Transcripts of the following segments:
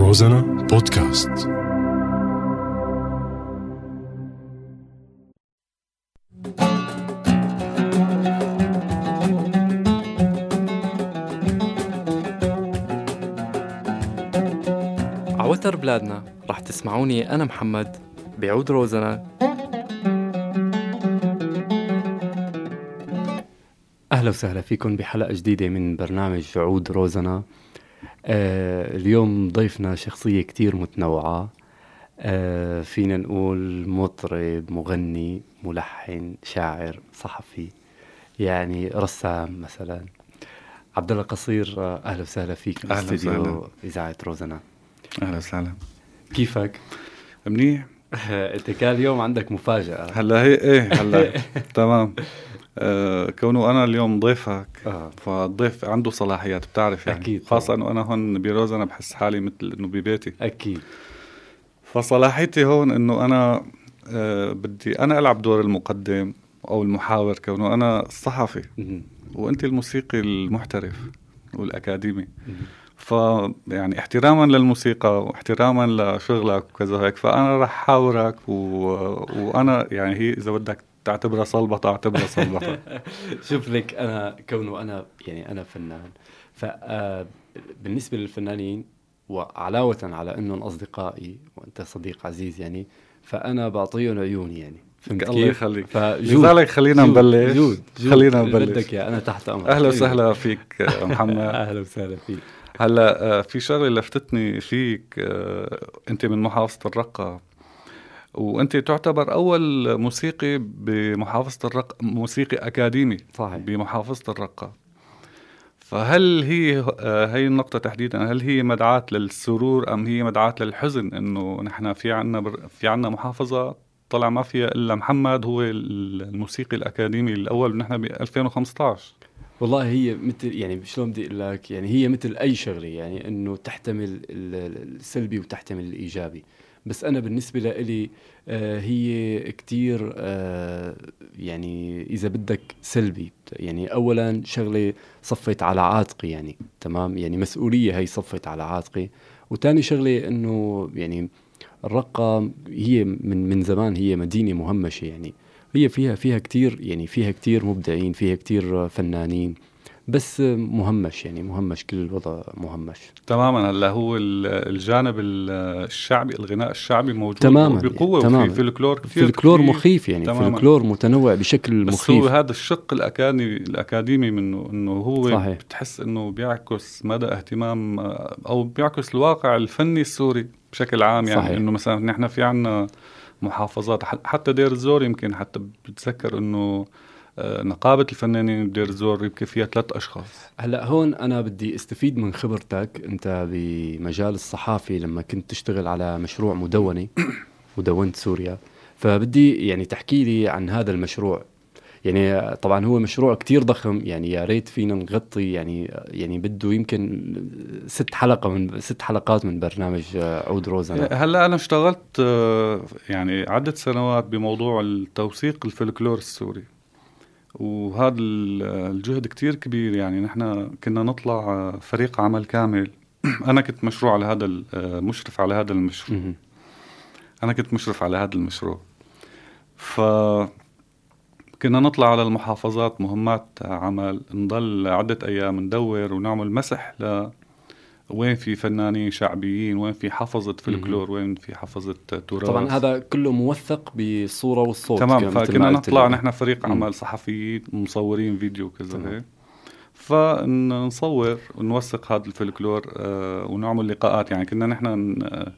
روزانا بودكاست. عوتر بلادنا رح تسمعوني أنا محمد بعود روزنا أهلا وسهلا فيكم بحلقة جديدة من برنامج عود روزنا آه اليوم ضيفنا شخصية كتير متنوعة. آه فينا نقول مطرب مغني ملحن شاعر صحفي يعني رسام مثلا. عبد الله قصير آه، أهلا وسهلا فيك باستديو وسهلا. إذاعة روزنا. أهلا وسهلا. كيفك؟ منيح. أنت كان اليوم عندك مفاجأة. هلا هي إيه هلا. تمام. كونه أنا اليوم ضيفك آه. فالضيف عنده صلاحيات بتعرف يعني. أكيد خاصة انه أنا هون بروز أنا بحس حالي مثل إنه ببيتي. أكيد. فصلاحيتي هون إنه أنا آه بدي أنا ألعب دور المقدم أو المحاور كونه أنا الصحفي. وأنت الموسيقي المحترف والأكاديمي. مهم. ف يعني احتراما للموسيقى واحتراما لشغلك وكذا هيك فأنا رح حاورك و... وأنا يعني هي إذا بدك تعتبرها صلبطه اعتبرها صلبطه شوف لك أنا كونه أنا يعني أنا فنان. فبالنسبه للفنانين وعلاوة على انهم أصدقائي وأنت صديق عزيز يعني فأنا بعطيهم عيوني يعني. فهمت الله كيف؟ يخليك لذلك خلينا جود- نبلش. جود جود. خلينا نبلش. بدك أنا تحت أمرك. أهلا وسهلا فيك آه، محمد. أهلا وسهلا فيك. هلأ آه، في شغلة لفتتني فيك آه، أنت من محافظة الرقة. وأنت تعتبر أول موسيقي بمحافظة الرقه موسيقي أكاديمي صحيح. بمحافظة الرقة. فهل هي آه، هي النقطة تحديدا هل هي مدعاة للسرور أم هي مدعاة للحزن؟ إنه نحن في عنا بر في عنا محافظة طلع ما فيها إلا محمد هو الموسيقي الأكاديمي الأول نحن ب 2015 والله هي مثل يعني شلون بدي أقول لك؟ يعني هي مثل أي شغلة يعني إنه تحتمل ال- ال- السلبي وتحتمل الإيجابي. بس أنا بالنسبة لإلي آه هي كتير آه يعني إذا بدك سلبي يعني اولا شغلة صفت على عاتقي يعني تمام؟ يعني مسؤولية هي صفت على عاتقي. وتاني شغلة إنه يعني الرقة هي من من زمان هي مدينة مهمشة يعني. هي فيها فيها كتير يعني فيها كتير مبدعين فيها كتير فنانين. بس مهمش يعني مهمش كل الوضع مهمش تماما هلأ هو ال- الجانب ال- الشعبي الغناء الشعبي موجود تماما بقوة تماما. وفي فلكلور كثير فلكلور. مخيف يعني تماماً. فلكلور متنوع بشكل بس هو مخيف هذا الشق الأكاديمي الأكاديمي منه انه هو صحيح. بتحس إنه بيعكس مدى اهتمام آه، أو بيعكس الواقع الفني السوري بشكل عام يعني صحيح. إنه مثلا نحن في عنا محافظات حتى دير الزور يمكن حتى بتذكر إنه آه، نقابة الفنانين بدير الزور يمكن فيها ثلاث أشخاص. هلا هون أنا بدي استفيد من خبرتك. أنت بمجال الصحافي لما كنت تشتغل على مشروع مدونة مدونة سوريا فبدي يعني تحكي لي عن هذا المشروع. يعني طبعا هو مشروع كتير ضخم يعني يا ريت فينا نغطي يعني يعني بده يمكن ست حلقة من ست حلقات من برنامج عود روزنا. هلا أنا اشتغلت آه، يعني عدة سنوات بموضوع التوثيق الفلكلور السوري. وهذا ال- الجهد كتير كبير يعني. نحن كنا نطلع فريق عمل كامل. أنا كنت مشروع على هذا مشرف على هذا المشروع. أنا كنت مشرف على هذا المشروع. ف كنا نطلع على المحافظات مهمات عمل نضل عدة أيام ندور ونعمل مسح ل وين في فنانين شعبيين؟ وين في حفظة فلكلور؟ وين في حفظة تراث؟ طبعا هذا كله موثق بالصورة والصوت تمام فكنا نطلع. نحن فريق. عمل صحفيين مصورين فيديو وكذا. هيك. فنصور ونوثق هذا الفلكلور آه، ونعمل لقاءات. يعني كنا نحن آه،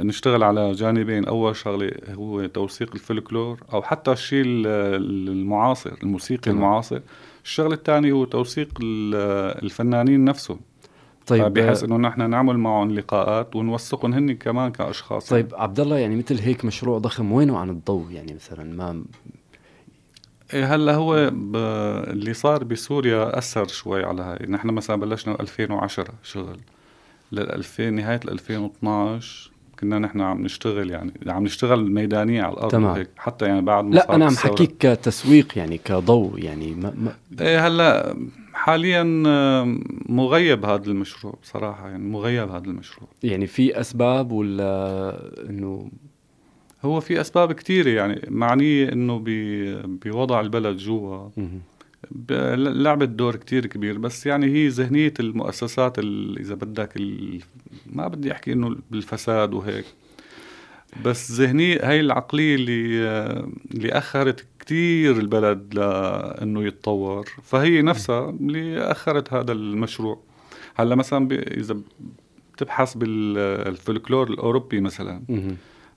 نشتغل على جانبين. أول شغلة هو توثيق الفلكلور أو حتى الشيء ال- ال- المعاصر الموسيقي. المعاصر. الشغلة الثانية هو توثيق ال- الفنانين نفسهم. طيب بحيث إنه نحن نعمل معهم لقاءات ونوثقهم هن كمان كأشخاص طيب عبد الله يعني مثل هيك مشروع ضخم وينه عن الضوء يعني مثلا ما إيه هلأ هو ب... اللي صار بسوريا أثر شوي على هاي نحن مثلا بلشنا 2010 شغل لل 2000 نهايه 2012 كنا نحن عم نشتغل يعني عم نشتغل ميدانية على الأرض تمام. وهيك حتى يعني بعد ما لا أنا عم. حكيك كتسويق يعني كضوء يعني ما, ما إيه هلأ حاليا آه، مغيب هذا المشروع بصراحة يعني مغيب هذا المشروع. يعني في أسباب ولا إنه؟ هو في أسباب كثيره يعني معنيه إنه بوضع البلد جوا. لعبت دور كتير كبير بس يعني هي ذهنية المؤسسات إذا بدك ما بدي أحكي إنه بالفساد وهيك بس ذهنية هاي العقلية اللي اللي أخرت كتير البلد لأنه يتطور. فهي نفسها اللي أخرت هذا المشروع. هلأ مثلا إذا بتبحث بالفلكلور الأوروبي مثلا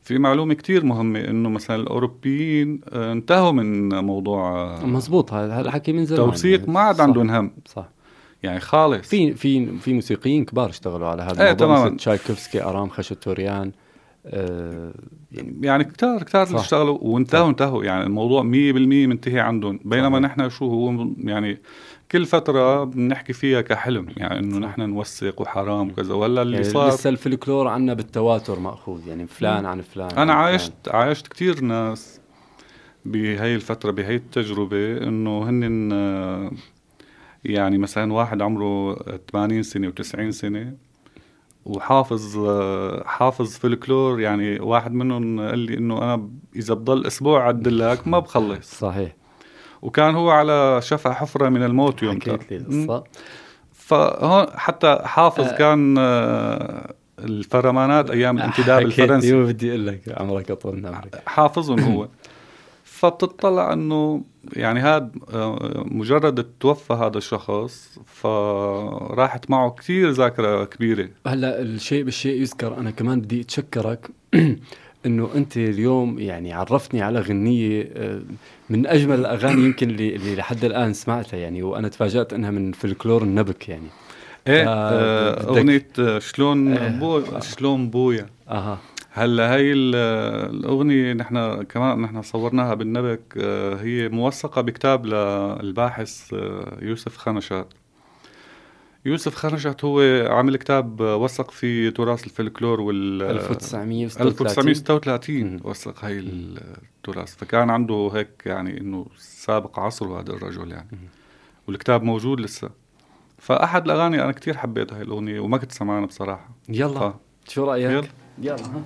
في معلومة كتير مهمة إنه مثلا الأوروبيين آه، انتهوا من موضوع آه، مزبوط هذا الحكي من زمان. توثيق. ما عاد عندهم هم. صح. يعني خالص. في في في موسيقيين كبار اشتغلوا على هذا إيه الموضوع تماما. تشايكوفسكي ارام خشتوريان يعني يعني كتار كتار اللي اشتغلوا وانتهوا انتهوا. يعني الموضوع 100% منتهي عندهم. بينما صح. نحن شو هو يعني كل فترة بنحكي فيها كحلم يعني إنه نحن نوثق وحرام وكذا. ولا اللي يعني صار لسه الفلكلور عنا بالتواتر مأخوذ يعني فلان عن فلان أنا عن عايشت فلان. عايشت كثير ناس بهي الفترة بهي التجربة إنه هن يعني مثلا واحد عمره 80 سنة و90 سنة وحافظ حافظ فلكلور يعني واحد منهم قال لي إنه أنا إذا بضل أسبوع عدلك ما بخلص. صحيح. وكان هو على شفا حفرة من الموت يوم حكيت لي القصة. فهون حتى حافظ آه. كان آه الفرمانات أيام الانتداب الفرنسي. بدي أقول لك عمرك اطول عمرك. حافظهم هو. فبتطلع إنه يعني هذا آه، مجرد توفى هذا الشخص فراحت معه كثير ذاكرة كبيرة. هلا الشيء بالشيء يذكر. أنا كمان بدي أتشكرك إنه أنت اليوم يعني عرفتني على غنية آه، من أجمل الأغاني يمكن اللي, اللي لحد الآن سمعتها يعني وأنا تفاجأت إنها من فلكلور النبك يعني. إيه آه أغنية شلون آه بو شلون بويا. أها. هلا هي الأغنية نحن كمان نحن صورناها بالنبك آه هي موثقة بكتاب للباحث آه يوسف خنشات. يوسف خرجت هو عامل كتاب وثق فيه تراث الفلكلور وال 1936 1936 وثق هاي التراث. فكان عنده هيك يعني إنه سابق عصره هذا الرجل يعني. والكتاب موجود لسه. فأحد الأغاني أنا كتير حبيت هاي الأغنية وما كنت سمعانها بصراحة. يلا ف... شو رأيك؟ يلا. يلا. ها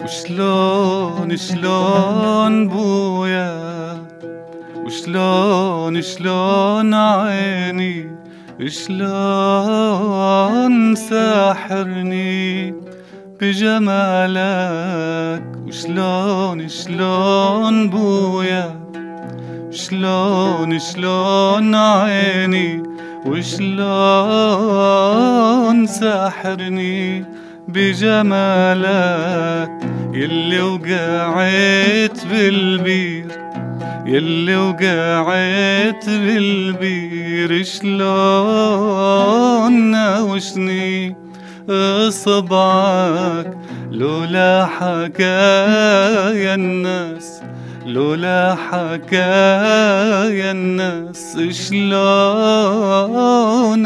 وشلون شلون بويا؟ وشلون شلون عيني؟ شلون ساحرني؟ بجمالك. وشلون شلون بويا؟ شلون شلون عيني؟ وشلون ساحرني بجمالك. يلي وقعت بالبير يلي وقعت بالبير. شلون ناوشني اصبعك لولا حكايا الناس لولا حكايا الناس شلون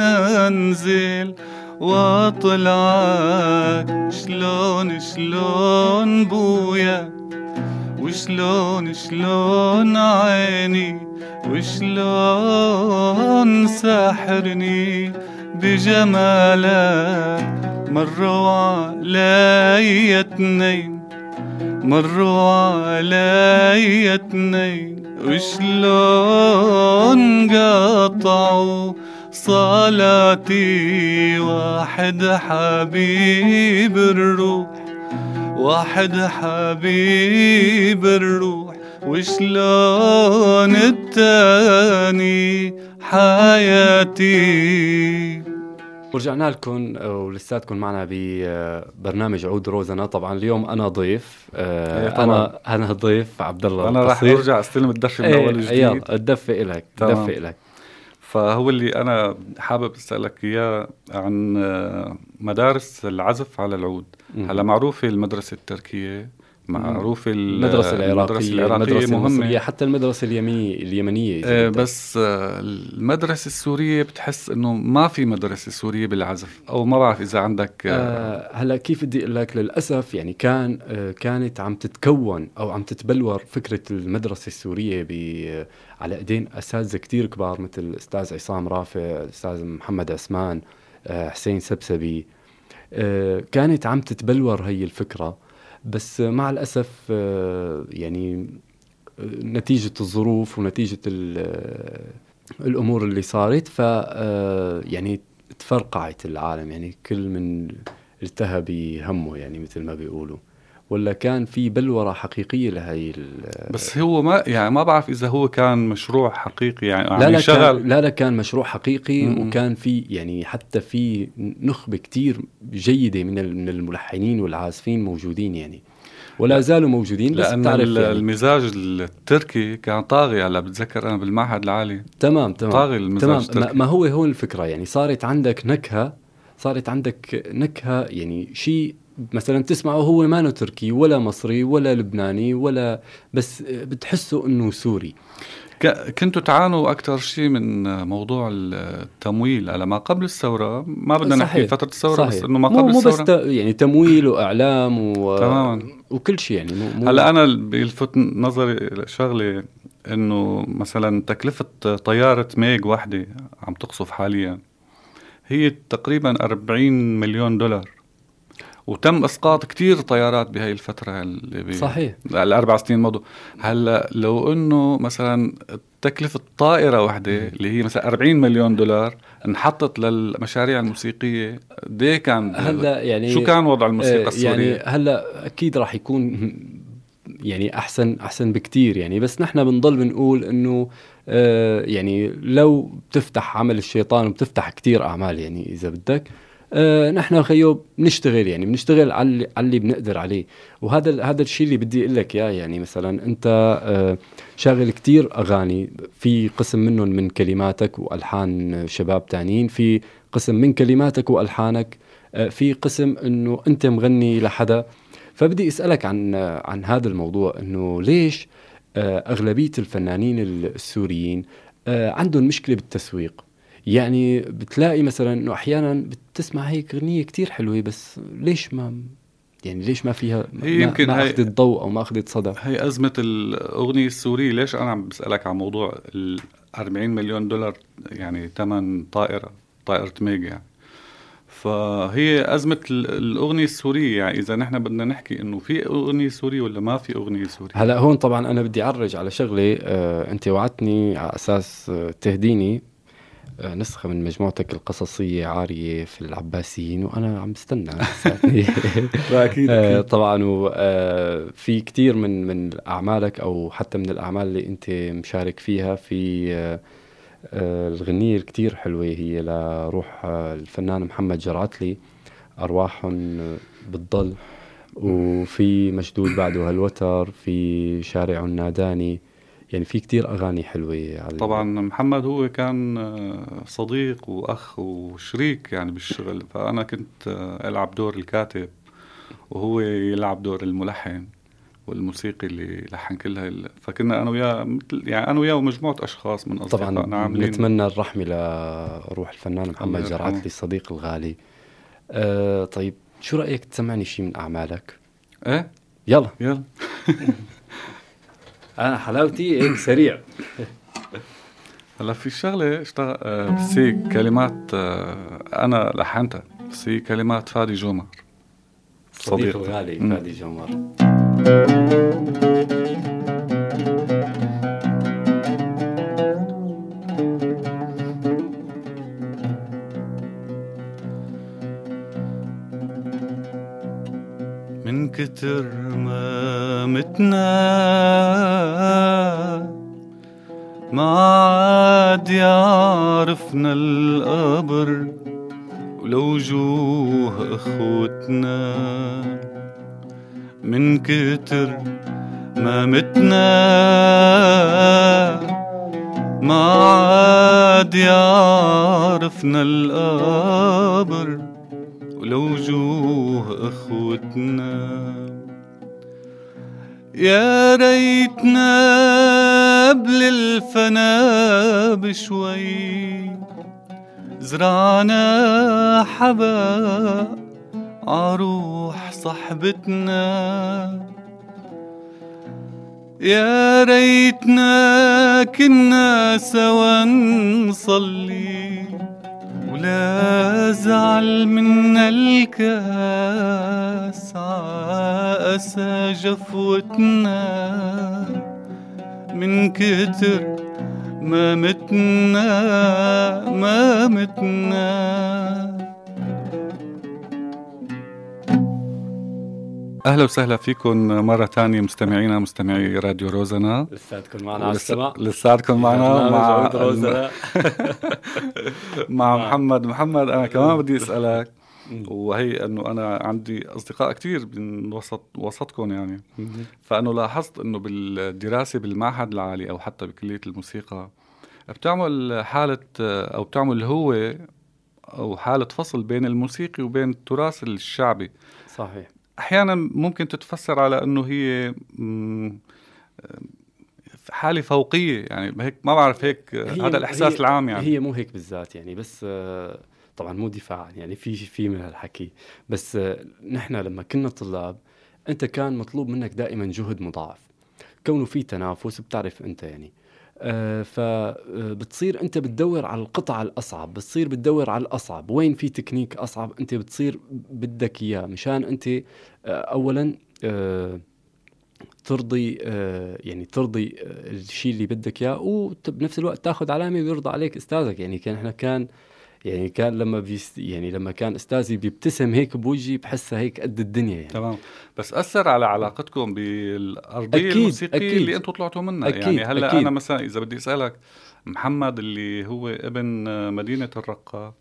أنزل وأطلعك؟ شلون شلون بويا؟ وشلون شلون عيني؟ وشلون ساحرني بجمالك؟ مروا علي اتنين مروا علي اتنين وشلون قطعوا صلاتي واحد حبيب الروح واحد حبيب الروح. وشلون التاني حياتي؟ ورجعنا لكم ولساتكم معنا ببرنامج عود روزنا. طبعا اليوم أنا ضيف آه، إيه، أنا أنا ضيف عبد الله أنا راح أرجع أستلم الدفه من أول وجديد. يلا الدفة لك الدفة لك فهو اللي أنا حابب أسألك إياه عن مدارس العزف على العود. هلا معروفة المدرسة التركية معروف المدرسة العراقية المدرسة العراقية المدرسة مهمة حتى المدرسة اليمنية اليمنية آه بس آه المدرسة السورية بتحس إنه ما في مدرسة سورية بالعزف أو ما بعرف إذا عندك آه آه هلا كيف بدي أقول لك؟ للأسف يعني كان آه كانت عم تتكون أو عم تتبلور فكرة المدرسة السورية ب على إيدين أساتذة كتير كبار مثل الاستاذ عصام رافع، الاستاذ محمد عثمان، آه حسين سبسبي. آه كانت عم تتبلور هي الفكرة. بس مع الأسف آه، يعني آه، نتيجة الظروف ونتيجة آه، الأمور اللي صارت ف يعني تفرقعت العالم. يعني كل من التهى بهمه يعني مثل ما بيقولوا. ولا كان في بلورة حقيقية لهي بس هو ما يعني ما بعرف إذا هو كان مشروع حقيقي يعني لا لا شغل كان لا لا كان مشروع حقيقي م-م. وكان في يعني حتى في نخبة كتير جيدة من من الملحنين والعازفين موجودين يعني ولا زالوا موجودين بس لأن بتعرف يعني. المزاج التركي كان طاغي هلا بتذكر أنا بالمعهد العالي تمام تمام طاغي المزاج تمام التركي. ما هو هون الفكرة يعني صارت عندك نكهة صارت عندك نكهة يعني شيء مثلا تسمعه هو ما تركي ولا مصري ولا لبناني ولا بس بتحسه إنه سوري. كنتوا تعانوا أكثر شيء من موضوع التمويل. على ما قبل الثورة ما بدنا نحكي فترة الثورة صحيح. بس إنه ما قبل مو الثورة. مو بس يعني تمويل وإعلام و... تماما. وكل شيء يعني مو مو هلأ أنا بيلفت نظري شغلة إنه مثلا تكلفة طيارة ميج واحدة عم تقصف حاليا هي تقريبا 40 مليون دولار. وتم إسقاط كتير طيارات بهاي الفترة اللي بي... صحيح. الأربع سنين مضوا. هلأ لو إنه مثلا تكلفة طائرة واحدة اللي هي مثلا 40 مليون دولار انحطت للمشاريع الموسيقية إيه كان هلأ يعني شو كان وضع الموسيقى آه، السورية؟ يعني هلأ أكيد راح يكون يعني أحسن أحسن بكتير يعني. بس نحن بنضل بنقول إنه آه يعني لو بتفتح عمل الشيطان وبتفتح كتير أعمال يعني إذا بدك آه نحن خيو بنشتغل يعني بنشتغل على اللي, على اللي بنقدر عليه. وهذا هذا الشيء اللي بدي أقول لك إياه يعني مثلا أنت آه شاغل كتير أغاني في قسم منهم من كلماتك وألحان شباب تانيين في قسم من كلماتك وألحانك آه في قسم إنه أنت مغني لحدا فبدي أسألك عن عن هذا الموضوع إنه ليش أغلبية الفنانين السوريين عندهم مشكلة بالتسويق؟ يعني بتلاقي مثلا إنه أحيانا بتسمع هيك أغنية كتير حلوة بس ليش ما يعني ليش ما فيها هي يمكن ما أخذت ضوء أو ما أخذت صدى؟ هي أزمة الأغنية السورية. ليش أنا عم بسألك عن موضوع ال 40 مليون دولار؟ يعني ثمن طائرة طائرة ميجا يعني. فهي أزمة الأغنية السورية. يعني إذا نحن بدنا نحكي إنه في أغنية سورية ولا ما في أغنية سورية؟ هلا هون طبعا أنا بدي أعرج على شغلة آه أنت وعدتني على أساس آه تهديني. نسخة من مجموعتك القصصية عارية في العباسيين وأنا عم بستنى. أكيد آه، طبعا وفي آه، كتير من من أعمالك أو حتى من الأعمال اللي أنت مشارك فيها في الغنية الكتير حلوة هي لروح الفنان محمد جرعتلي أرواحهم بتضل وفي مشدود بعده هالوتر في شارع ناداني يعني في كتير أغاني حلوة على طبعا محمد هو كان آه، صديق وأخ وشريك يعني بالشغل فأنا كنت آه، ألعب دور الكاتب وهو يلعب دور الملحن والموسيقي اللي لحن كل هاي فكنا أنا وياه مثل يعني أنا وياه ومجموعة أشخاص من اصدقائنا طبعا عاملين. نتمنى الرحمة لروح الفنان محمد جرعتلي الصديق الغالي. آه طيب شو رأيك تسمعني شيء من أعمالك؟ إيه؟ يلا. يلا. أنا حلاوتي هيك سريع. هلا في شغلة اشتغل آه بس هي كلمات آه أنا لحنتها. بس هي كلمات فادي جومر. صديق. الغالي فادي جومر. من كتر ما متنا يعرفنا القبر ولو وجوه أخوتنا. من كتر ما متنا ما عاد يعرفنا القبر ولو وجوه أخوتنا. يا ريتنا قبل الفنا بشوي زرعنا حبا عروح صحبتنا يا ريتنا كنا سوا نصلي ولا زعل منا الكاس عاسى جفوتنا من كتر ما متنا ما متنا. أهلا وسهلا فيكم مرة ثانية مستمعينا مستمعي راديو روزنا. لساتكم معنا على السماء. لساتكم معنا مع روزنا. مع محمد. محمد أنا كمان بدي أسألك. وهي إنه أنا عندي أصدقاء كثير من وسط وسطكم يعني. فإنه لاحظت إنه بالدراسة بالمعهد العالي أو حتى بكلية الموسيقى بتعمل حالة أو بتعمل هو أو حالة فصل بين الموسيقي وبين التراث الشعبي. صحيح. أحيانا ممكن تتفسر على إنه هي حالة فوقية يعني هيك ما بعرف هيك هذا الإحساس هي العام يعني. هي مو هيك بالذات يعني بس طبعا مو دفاعا يعني في في من هالحكي. بس نحن لما كنا طلاب أنت كان مطلوب منك دائما جهد مضاعف. كونه في تنافس بتعرف أنت يعني آه فبتصير انت بتدور على القطع الاصعب بتصير بتدور على الاصعب. وين في تكنيك اصعب؟ انت بتصير بدك اياه مشان انت آه اولا آه ترضي آه يعني ترضي آه الشيء اللي بدك اياه وبنفس الوقت تاخذ علامة ويرضى عليك أستاذك. يعني كان إحنا كان يعني كان لما بيست يعني لما كان أستاذي بيبتسم هيك بوجهي بحسها هيك قد الدنيا يعني. تمام. بس أثر على علاقتكم بالأرضية أكيد الموسيقية أكيد. اللي أنتم طلعتوا منها؟ أكيد يعني هلأ أكيد. أنا مثلا إذا بدي أسألك محمد اللي هو ابن مدينة الرقه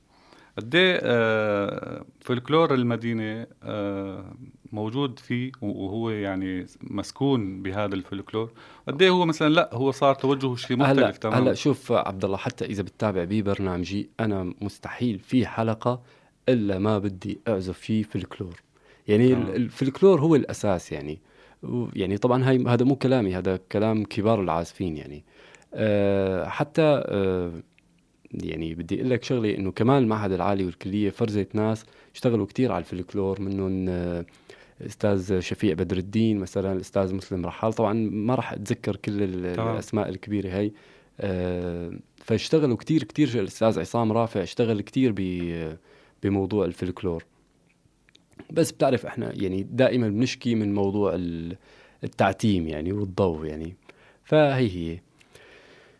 قد إيه آه فولكلور المدينة آه موجود فيه وهو يعني مسكون بهذا الفولكلور. قد إيه هو مثلا لا هو صار توجهه شيء مختلف تماما. هلأ شوف عبد الله حتى إذا بتتابع بي برنامجي أنا مستحيل في حلقة إلا ما بدي أعزف فيه فولكلور. يعني آه. الفولكلور هو الأساس يعني. يعني طبعا هاي هذا مو كلامي هذا كلام كبار العازفين يعني. أه حتى أه يعني بدي أقول لك شغلة إنه كمان المعهد العالي والكلية فرزت ناس اشتغلوا كتير على الفلكلور منهم أستاذ شفيق بدر الدين مثلا الاستاذ مسلم رحال. طبعا ما راح أتذكر كل الأسماء الكبيرة هي. أه فاشتغلوا كتير كتير. الأستاذ عصام رافع اشتغل كتير بموضوع الفلكلور. بس بتعرف إحنا يعني دائما بنشكي من موضوع التعتيم يعني والضوء يعني. فهي هي.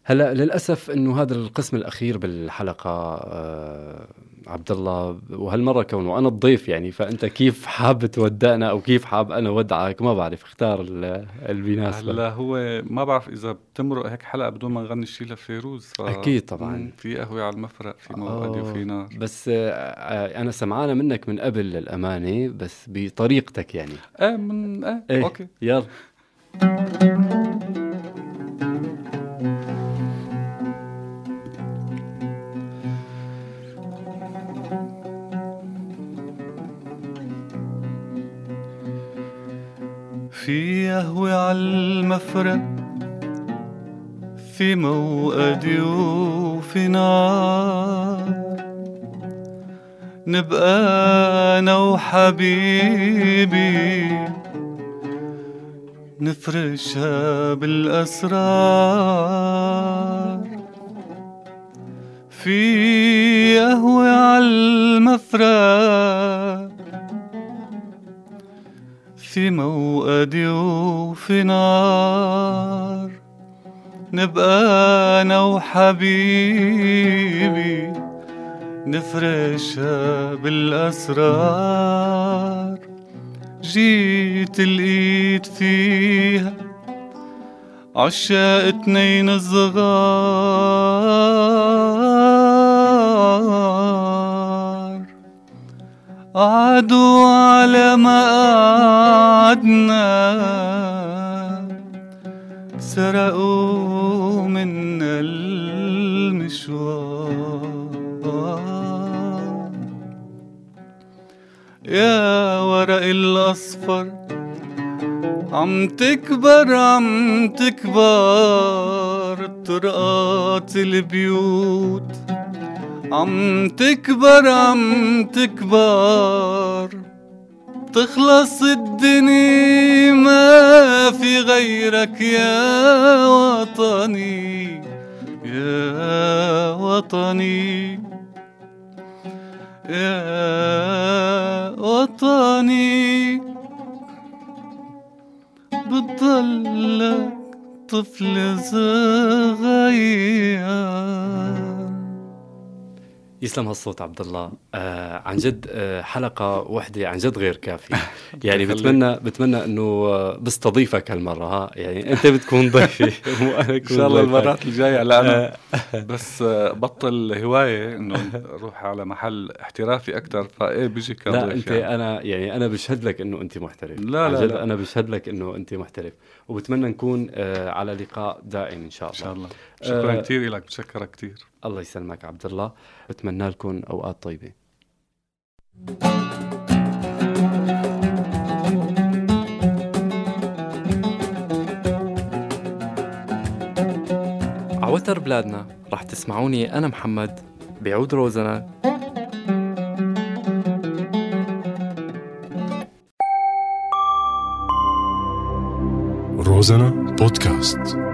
هلا للأسف إنه هذا القسم الأخير بالحلقة آه عبد الله وهالمرة كونه أنا الضيف يعني فأنت كيف حاب تودعنا أو كيف حاب أنا ودعك؟ ما بعرف اختار اللي بيناسبك هلا هو ما بعرف إذا بتمرق هيك حلقة بدون ما نغني شيء لفيروز ف... أكيد طبعا. في قهوة على المفرق في موقدي وفي نار. بس آه أنا سمعانه منك من قبل للأمانة بس بطريقتك يعني. إيه من إيه, إيه. أوكي. يلا. قهوة عالمفرق في موقدي وفي نار. نبقى أنا وحبيبي نفرشها بالأسرار. في قهوة عالمفرق موقدي وفي نار. نبقى أنا وحبيبي نفرشها بالأسرار. جيت لقيت فيها عشاق اتنين صغار. قعدوا على ما قعدنا سرقوا منا المشوار. يا ورق الأصفر عم تكبر عم تكبر. طرقات البيوت عم تكبر عم تكبر. تخلص الدنيا ما في غيرك يا وطني يا وطني يا وطني. بتضلك طفل يسلم هالصوت عبد الله آه عن جد آه حلقة وحدة عن جد غير كافية. يعني بتمنى بتمنى إنه آه، بستضيفك هالمرة ها؟ يعني أنت بتكون ضيفي مو أنا إن شاء الله المرات الجاية لا بس آه، بطل هواية إنه روح على محل احترافي أكثر فإيه بيجي كضيف لا أنت يعني. أنا يعني أنا بشهد لك إنه أنت محترف. لا لا, لا. أنا بشهد لك إنه أنت محترف. وبتمنى نكون آه على لقاء دائم إن شاء الله. إن شاء الله. شكرا آه كثير لك بتشكرك كثير الله يسلمك عبد الله. بتمنى لكم أوقات طيبة. عوتر بلادنا رح تسمعوني أنا محمد بعود روزنا. روزنا بودكاست.